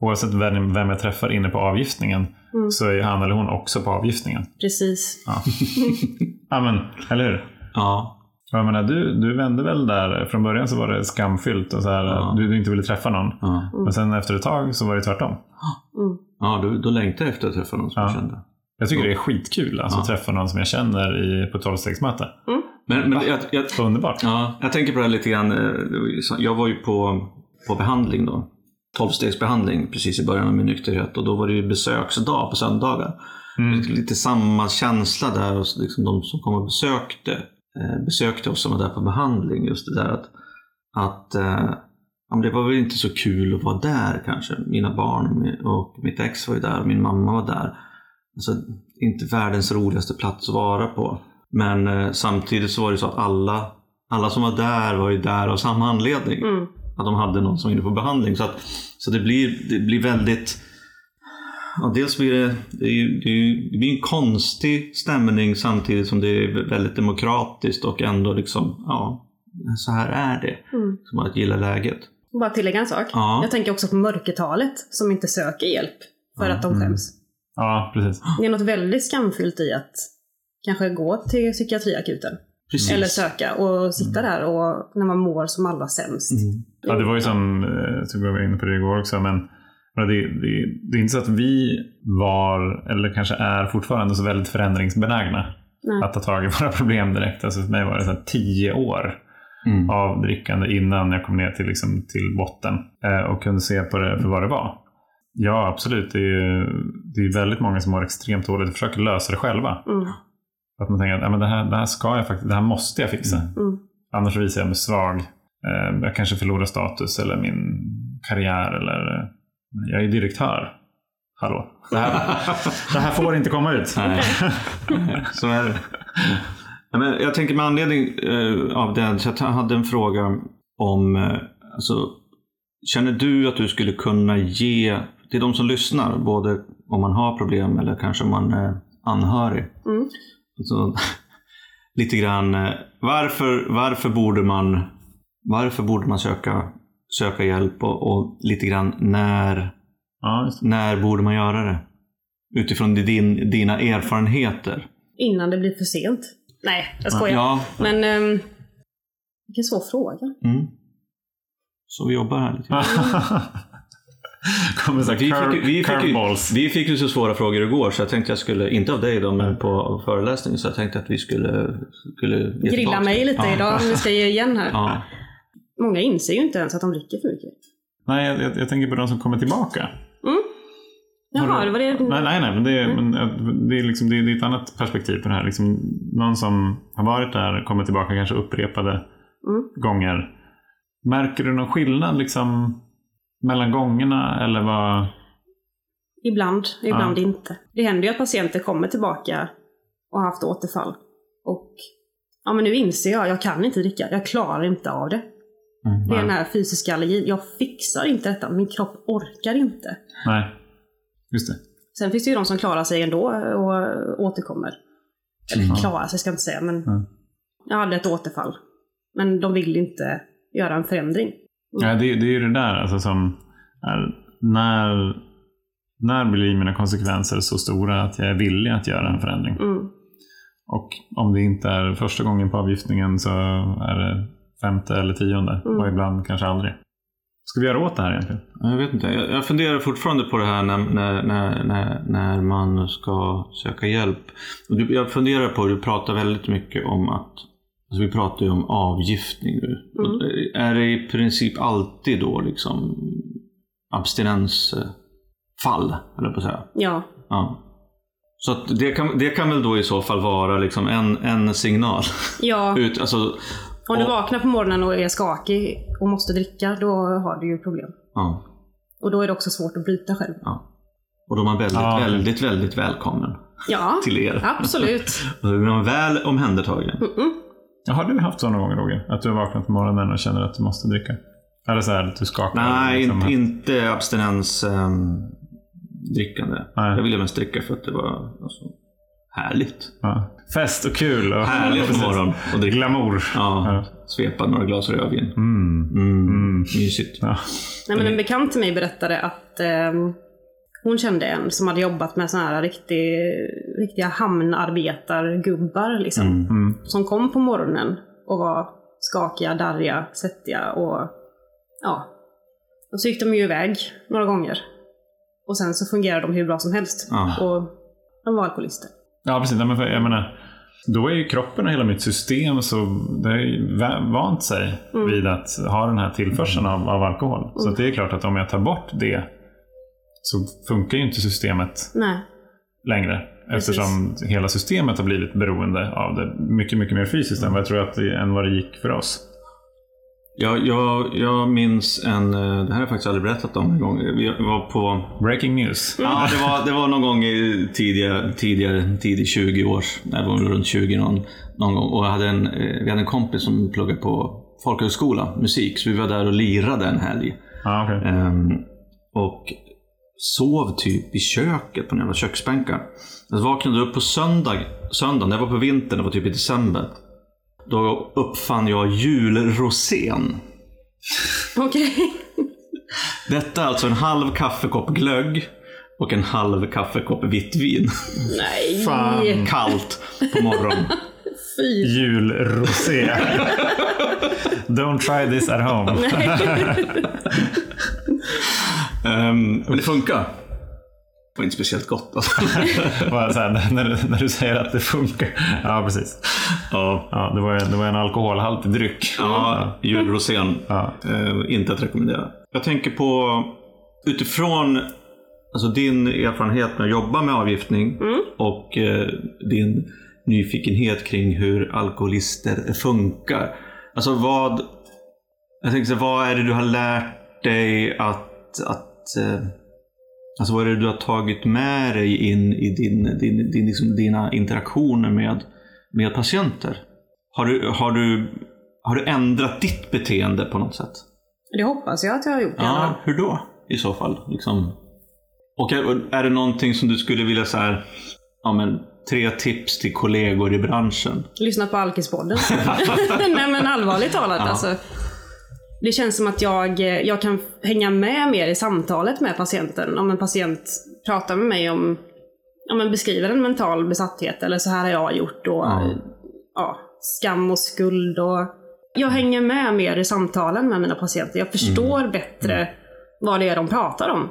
oavsett vem, vem jag träffar inne på avgiftningen Mm. så är han eller hon också på avgiftningen. Precis. Ja, ja men, eller hur? Ja. Jag menar, du, du vände väl där, från början så var det skamfyllt och så här, Ja. du, du inte ville träffa någon. Ja, Men sen efter ett tag så var det tvärtom. Mm. ja då, då längtar jag efter att träffa någon som Ja. jag kände. Jag tycker det är skitkul alltså, Ja. att träffa någon som jag känner i, på tolvstegsmöte. Men, men jag, jag, Underbart. ja, jag tänker på det här lite grann. eh, Jag var ju på, på behandling då. Tolvstegsbehandling precis i början av min nykterhet och då var det ju besöksdag på söndagar. Mm. Lite samma känsla där liksom de som kom och besökte, besökte oss som var där på behandling. Just det där att, att eh, det var väl inte så kul att vara där kanske. Mina barn och mitt ex var ju där och min mamma var där. Alltså, inte världens roligaste plats att vara på. Men eh, samtidigt så var det så att alla, alla som var där var ju där av samma anledning. Mm. Att de hade någon som var inne på behandling. Så, att, så det, blir, det blir väldigt... Ja, dels blir det, det, är ju, det, är ju, det blir en konstig stämning samtidigt som det är väldigt demokratiskt och ändå liksom, ja, så här är det. Mm. Som att gilla läget. Bara tillägga en sak. Ja. Jag tänker också på mörkertalet som inte söker hjälp för att de Mm. skäms. Ja, precis. Det är något väldigt skamfyllt i att kanske gå till psykiatriakuten. Precis. Eller söka och sitta där och när man mår som allra sämst. Mm. Ja, det var ju som, eh, som vi var inne på det igår också, men men det, det, det är inte så att vi var, eller kanske är fortfarande, så väldigt förändringsbenägna. Nej. Att ta tag i våra problem direkt. Alltså för mig var det så här tio år Mm. av drickande innan jag kom ner till, liksom, till botten eh, och kunde se på det för vad det var. Ja, absolut. Det är, det är väldigt många som mår extremt dåligt och försöker lösa det själva. Mm. Att man tänker att ja, men det, här, det här ska jag faktiskt, det här måste jag fixa. Mm. Annars visar jag mig svag. Eh, jag kanske förlorar status eller min karriär. Eller, eh, jag är direktör. Hallå. Det här, det här får inte komma ut. Nej, så är det. Ja, men jag tänker med anledning eh, av det, så jag hade en fråga om, eh, alltså, känner du att du skulle kunna ge till de som lyssnar, både om man har problem eller kanske om man är anhörig, Mm. alltså, lite grann, eh, varför, varför borde man, varför borde man söka, söka hjälp och, och lite grann när, Ja, när borde man göra det? Utifrån din, dina erfarenheter. Innan det blir för sent. Nej, jag skojar. Ja, Men um, vilken svår fråga. Mm. Så vi jobbar här lite grann. Vi fick, vi, fick curveballs. vi fick ju så svåra frågor igår så jag tänkte jag skulle, inte av dig då, men på föreläsningen, så jag tänkte att vi skulle, skulle Grilla mig lite ja. idag om vi ska ge igen här. Ja. Många inser ju inte ens att de dricker för mycket. Nej, jag, jag, jag tänker på de som kommer tillbaka. Jaha, det var det. Nej, nej, nej men, det, är, Mm. men det, är liksom, det, är, det är ett annat perspektiv på det här. Liksom, någon som har varit där, kommer tillbaka kanske upprepade Mm. gånger. Märker du någon skillnad liksom, mellan gångerna? Eller vad? Ibland, ibland inte. Det händer ju att patienter kommer tillbaka och har haft återfall. Och ja, men nu inser jag, jag kan inte dricka. Jag klarar inte av det. Mm. Det är den här fysiska allergin. Jag fixar inte detta. Min kropp orkar inte. Nej, just det. Sen finns det ju de som klarar sig ändå och återkommer. Eller Mm. klarar sig ska jag inte säga, men Mm. jag hade ett återfall. Men de vill inte göra en förändring. Ja, det, det är ju det där alltså, som är, när, när blir mina konsekvenser så stora att jag är villig att göra en förändring? Mm. Och om det inte är första gången på avgiftningen så är det femte eller tionde. Mm. Och ibland kanske aldrig. Ska vi göra åt det här egentligen? Jag vet inte. Jag, jag funderar fortfarande på det här när, när, när, när, när man ska söka hjälp. Och du, jag funderar på, du pratar väldigt mycket om att Alltså vi pratar ju om avgiftning nu. Mm. Och Är det i princip alltid då liksom abstinensfall, eller på att säga? Ja, Ja. Så att det, kan, det kan väl då i så fall vara liksom en, en signal. ja. Ut, alltså, om du vaknar på morgonen och är skakig och måste dricka, då har du ju problem. ja, Och då är det också svårt att bryta själv. ja. Och då är man väldigt, Ja. väldigt, väldigt välkommen Ja, till er. absolut. Och då blir man väl omhändertagen. Mm-mm. Har du haft sådana gånger Roger? Att du har vaknat på morgonen och känner att du måste dricka? Eller så här att du skakar? Nej, liksom. inte, inte abstinens drickande. Nej. Jag ville mest dricka för att det var alltså, Härligt. Ja. Fest och kul. Och, Härligt på morgonen. Och dricka. Glamour. Ja, svepa några glas rödvin. Mm. Mm. Mysigt. Ja. Nej, men en bekant till mig berättade att ehm, hon kände en som hade jobbat med såna här riktig, riktiga hamnarbetargubbar. Liksom, Mm. Som kom på morgonen och var skakiga, darriga, svettiga och ja. Och så gick de ju iväg några gånger. Och sen så fungerade de hur bra som helst. Ja. Och de var alkoholister. Ja, precis. Men jag menar, då är ju kroppen och hela mitt system så det ju va- vant sig vid att ha den här tillförseln av, av alkohol. Så att det är klart att om jag tar bort det så funkar ju inte systemet Nej. längre. Precis. Eftersom hela systemet har blivit beroende av det mycket, mycket mer fysiskt än vad jag tror att det, än vad det gick för oss. Jag, jag, jag minns en, eh, det här har jag faktiskt aldrig berättat om en gång. Vi var på Breaking news. Ja, det var, det var någon gång i tidiga, tidigare, tidig 20 års, det var runt 20 någon, någon gång. Och hade en, eh, vi hade en kompis som pluggade på folkhögskola, musik. Så vi var där och lirade en helg. Ja, okej. Ehm, och sov typ i köket på några köksbänkar. Jag vaknade upp på söndag, söndagen, det var på vintern, det var typ i december. Då uppfann jag julrosén. Okej. Detta är alltså en halv kaffekopp glögg och en halv kaffekopp vitt vin. Nej. Fan. Kallt på morgonen. Fy. Julrosé. Don't try this at home. Ehm, men det funkar. Det var inte speciellt gott. Alltså. Bara så här, när, du, när du säger att det funkar. Ja, precis. ja. Ja, det, var, en- det var en alkoholhaltig dryck. ja, julrosén. Ja. Eh, inte att rekommendera. Jag tänker på utifrån alltså din erfarenhet med att jobba med avgiftning och eh, din nyfikenhet kring hur alkoholister funkar. Alltså vad, jag tänker så, vad är det du har lärt dig att, att eh, Alltså vad är det du har tagit med dig in i din, din, din, liksom dina interaktioner med, med patienter? Har du, har, du, har du ändrat ditt beteende på något sätt? Det hoppas jag att jag har gjort Ja, hur då i så fall? Liksom. Och är, är det någonting som du skulle vilja så här, ja men tre tips till kollegor i branschen? Lyssna på Alkispodden. Nej men allvarligt talat Ja. alltså. Det känns som att jag, jag kan hänga med mer i samtalet med patienten. Om en patient pratar med mig om, om en beskriver en mental besatthet eller så här har jag gjort och Ja. ja, skam och skuld och jag hänger med mer i samtalen med mina patienter. Jag förstår bättre vad det är de pratar om.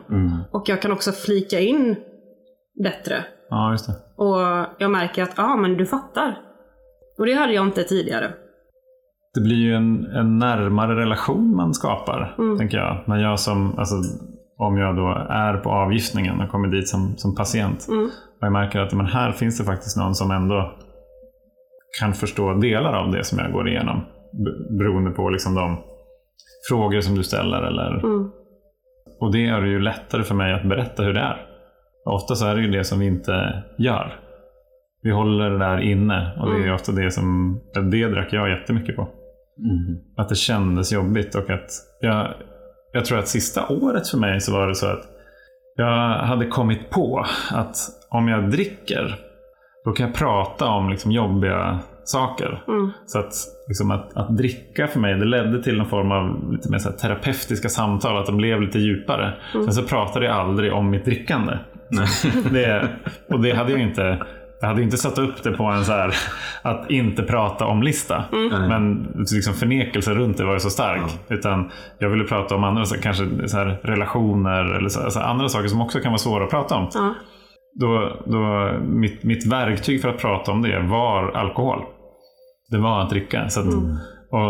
Och jag kan också flika in bättre. Ja, just det. Och jag märker att, ja men du fattar. Och det hade jag inte tidigare. Det blir ju en, en närmare relation man skapar, tänker jag. När jag som, alltså, om jag då är på avgiftningen och kommer dit som, som patient. Mm. Och jag märker att men här finns det faktiskt någon som ändå kan förstå delar av det som jag går igenom. Beroende på liksom de frågor som du ställer. Eller, Mm. Och det gör det ju lättare för mig att berätta hur det är. Ofta så är det ju det som vi inte gör. Vi håller det där inne och det är Mm. ofta det som, det drack jag jättemycket på. Att det kändes jobbigt och att jag, jag tror att sista året för mig så var det så att jag hade kommit på att om jag dricker då kan jag prata om liksom jobbiga saker. Mm. Så att, liksom att, att dricka för mig, det ledde till någon form av lite mer så här terapeutiska samtal, att de blev lite djupare. Sen så pratade jag aldrig om mitt drickande. Det, och det hade jag inte jag hade inte satt upp det på en så här att inte prata om-lista. Men liksom förnekelse runt det var ju så stark. Utan jag ville prata om andra, så kanske så här relationer eller så, alltså andra saker som också kan vara svåra att prata om. Ja. Då, då, mitt, mitt verktyg för att prata om det var alkohol. Det var att dricka. Så att, och,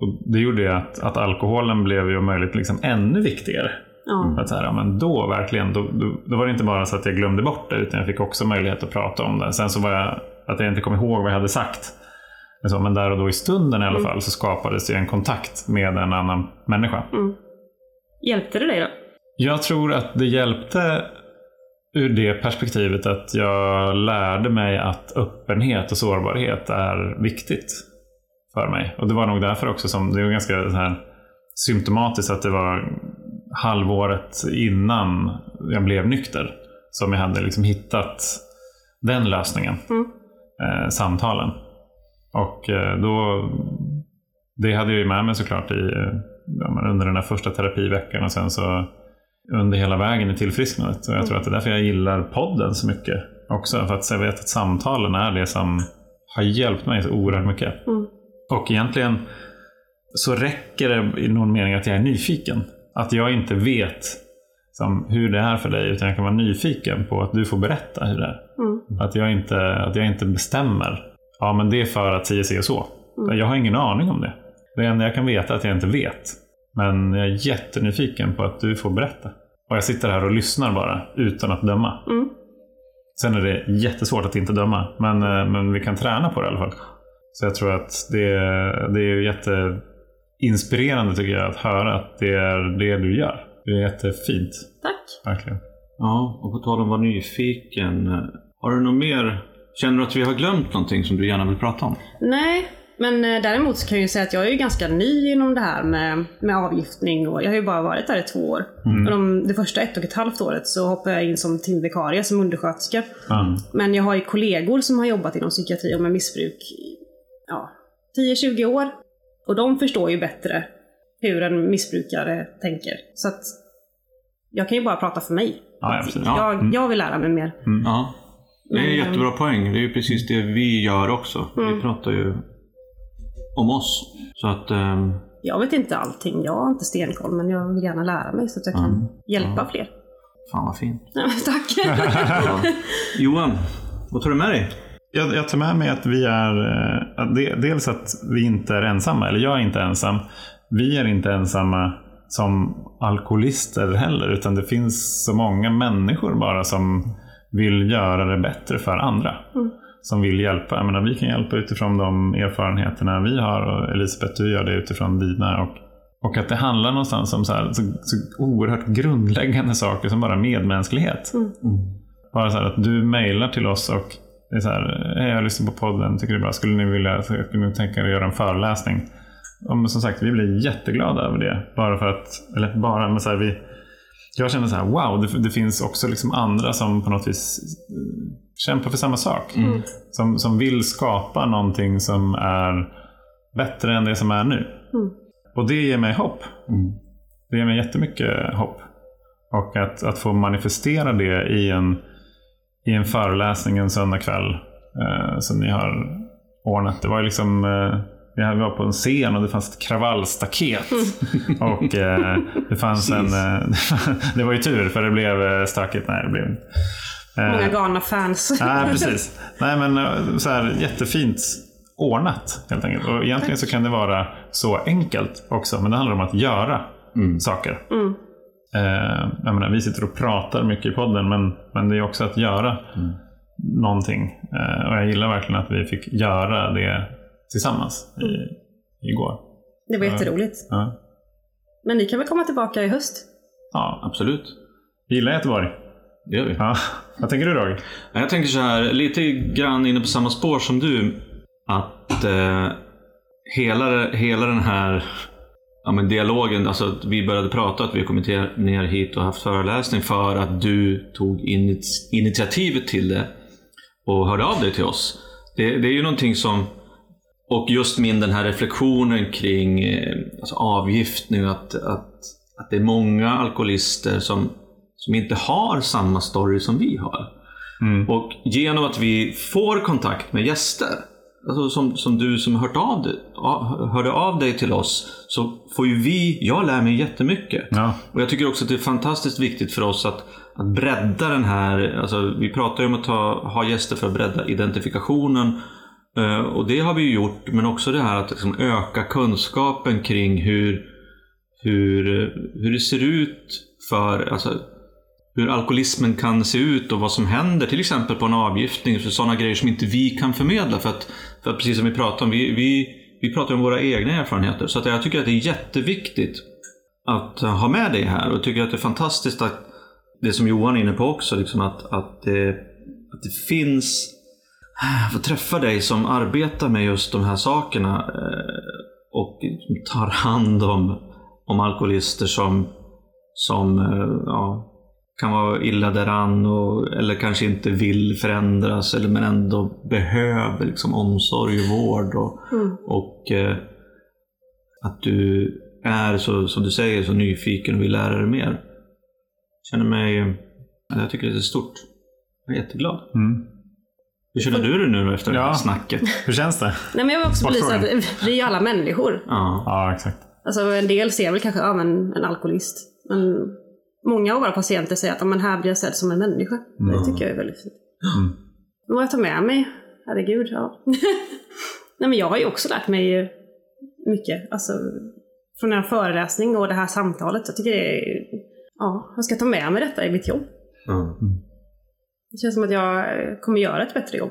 och det gjorde ju att, att alkoholen blev ju om möjligt liksom ännu viktigare. Ja. Att så här, ja, men då verkligen, då, då, då var det inte bara så att jag glömde bort det, utan jag fick också möjlighet att prata om det. Sen så var jag, att jag inte kom ihåg vad jag hade sagt. Men, så, men där och då i stunden i alla fall så skapades det en kontakt med en annan människa. Hjälpte det dig då? Jag tror att det hjälpte ur det perspektivet att jag lärde mig att öppenhet och sårbarhet är viktigt för mig. Och det var nog därför också som det var ganska så här symptomatiskt att det var halvåret innan jag blev nykter som jag hade liksom hittat den lösningen. Mm. Eh, samtalen. Och eh, då, det hade jag ju med mig såklart i, eh, ja, under den där första terapiveckan och sen så under hela vägen i tillfrisknandet. Och jag tror att det är därför jag gillar podden så mycket också. För att jag vet att samtalen är det som har hjälpt mig så oerhört mycket. Mm. Och egentligen så räcker det i någon mening att jag är nyfiken. Att jag inte vet som, hur det är för dig, utan jag kan vara nyfiken på att du får berätta hur det är. Mm. Att, jag inte, att jag inte bestämmer. Ja, men det är för att si och så. Mm. Jag har ingen aning om det. Det enda jag kan veta är att jag inte vet. Men jag är jättenyfiken på att du får berätta. Och jag sitter här och lyssnar bara, utan att döma. Mm. Sen är det jättesvårt att inte döma, men, eh, men vi kan träna på det i alla fall. Så jag tror att det, det är jätteinspirerande tycker jag att höra att det är det du gör. Det är jättefint, Tack. verkligen. Ja, och på tal om att vara nyfiken. Har du något mer? Känner du att vi har glömt någonting som du gärna vill prata om? Nej, men eh, däremot så kan jag ju säga att jag är ju ganska ny inom det här med, med avgiftning och jag har ju bara varit där i två år. Och de, det första ett och ett halvt året så hoppade jag in som timvikarie, som undersköterska. Ja. Men jag har ju kollegor som har jobbat inom psykiatri och med missbruk i ja, 10-20 år. Och de förstår ju bättre hur en missbrukare tänker. Så att jag kan ju bara prata för mig. Ja. Ja. Jag, jag vill lära mig mer. Ja. Det är en Men, jättebra poäng. Det är ju precis det vi gör också. Vi pratar ju om oss. Så att... ehm, Jag vet inte allting, jag har inte stenkoll, men jag vill gärna lära mig så att jag kan hjälpa fler. fan vad fint. Ja, tack! Johan, vad tar du med dig? Jag, jag tar med mig att vi är, eh, att det, dels att vi inte är ensamma, eller jag är inte ensam. Vi är inte ensamma som alkoholister heller, utan det finns så många människor bara som vill göra det bättre för andra. Som vill hjälpa. Jag menar, vi kan hjälpa utifrån de erfarenheterna vi har och Elisabeth, du gör det utifrån dina. Och, och att det handlar någonstans om så, här, så, så oerhört grundläggande saker som bara medmänsklighet. Bara så här att du mejlar till oss och det är så här, hej jag lyssnar på podden, tycker det är bra, skulle ni vilja, skulle ni tänka er att göra en föreläsning? Och som sagt, vi blir jätteglada över det. Bara för att, eller bara, men så här, vi, jag känner så här, wow, det, det finns också liksom andra som på något vis eh, kämpar för samma sak. Som, som vill skapa någonting som är bättre än det som är nu. Mm. Och det ger mig hopp. Det ger mig jättemycket hopp. Och att, att få manifestera det i en, i en föreläsning en söndagkväll eh, som ni har ordnat. Det var ju liksom, eh, vi var på en scen och det fanns ett kravallstaket. och eh, det fanns en, eh, det var ju tur för det blev eh, stökigt. Nej, det blev. Eh, Många galna fans. Nej, precis. Nej, men eh, så här, jättefint ordnat helt enkelt. Och egentligen så kan det vara så enkelt också, men det handlar om att göra saker. Mm. Eh, jag menar, vi sitter och pratar mycket i podden, men, men det är också att göra någonting. Eh, och jag gillar verkligen att vi fick göra det tillsammans i, igår. Det var jätteroligt. Ja. Men ni kan väl komma tillbaka i höst? ja, Absolut. gillar Göteborg. Det gör vi. Ja. Vad tänker du Roger? Jag tänker så här, lite grann inne på samma spår som du. Att eh, hela, hela den här ja, men dialogen, alltså att vi började prata, att vi kommit ner hit och haft föreläsning för att du tog init- initiativet till det och hörde av dig till oss. Det, det är ju någonting som, och just min den här reflektionen kring eh, alltså avgiftning, att, att, att det är många alkoholister som, som inte har samma story som vi har. Mm. Och genom att vi får kontakt med gäster, alltså som, som du som hört av dig, hörde av dig till oss, så får ju vi, jag lär mig jättemycket. Ja. Och jag tycker också att det är fantastiskt viktigt för oss att, att bredda den här, alltså vi pratar ju om att ta, ha gäster för att bredda identifikationen. eh, Och det har vi ju gjort, men också det här att liksom öka kunskapen kring hur, hur, hur det ser ut för, alltså hur alkoholismen kan se ut och vad som händer, till exempel på en avgiftning, för sådana grejer som inte vi kan förmedla. För att, för att precis som vi pratade om, vi, vi, vi pratar om våra egna erfarenheter. Så att jag tycker att det är jätteviktigt att ha med det här och tycker att det är fantastiskt att det som Johan är inne på också, liksom att, att, det, att det finns att få träffa dig som arbetar med just de här sakerna eh, och tar hand om, om alkoholister som, som eh, ja, kan vara illa däran och, eller kanske inte vill förändras eller, men ändå behöver liksom, omsorg och vård. Och, Mm. och eh, att du är, så, som du säger, så nyfiken och vill lära dig mer. känner mig... Jag tycker det är stort. Jag är jätteglad. Mm. Hur känner du dig nu efter det här Ja. snacket? Hur känns det? Nej, men jag vill också belysa att vi är alla människor. Ja. Ja, exakt. Alltså en del ser väl kanske, ja men en alkoholist. Men många av våra patienter säger att ja, men här blir jag sedd som en människa. Det tycker jag är väldigt fint. Mm. Vad jag tar med mig, herregud, ja. Nej men jag har ju också lärt mig mycket. Alltså från den här föreläsning och det här samtalet. Jag tycker det är, ja, jag ska ta med mig detta i mitt jobb. Ja. Det känns som att jag kommer göra ett bättre jobb.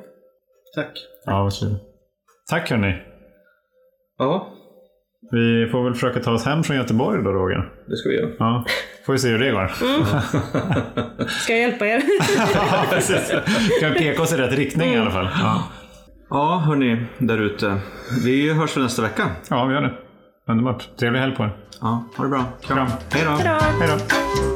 Tack. Ja, vad kul. Tack hörni. Ja, Vi får väl försöka ta oss hem från Göteborg då, Roger. det ska vi göra. Ja, får vi se hur det går. Ska jag hjälpa er? ja, precis. Kan peka oss i rätt riktning i alla fall. Ja, Ja, hörni, där ute. Vi hörs väl nästa vecka. ja vi gör det. Underbart. Trevlig helg på er. Ja, ha det bra. Kram. Hej då. Hej då.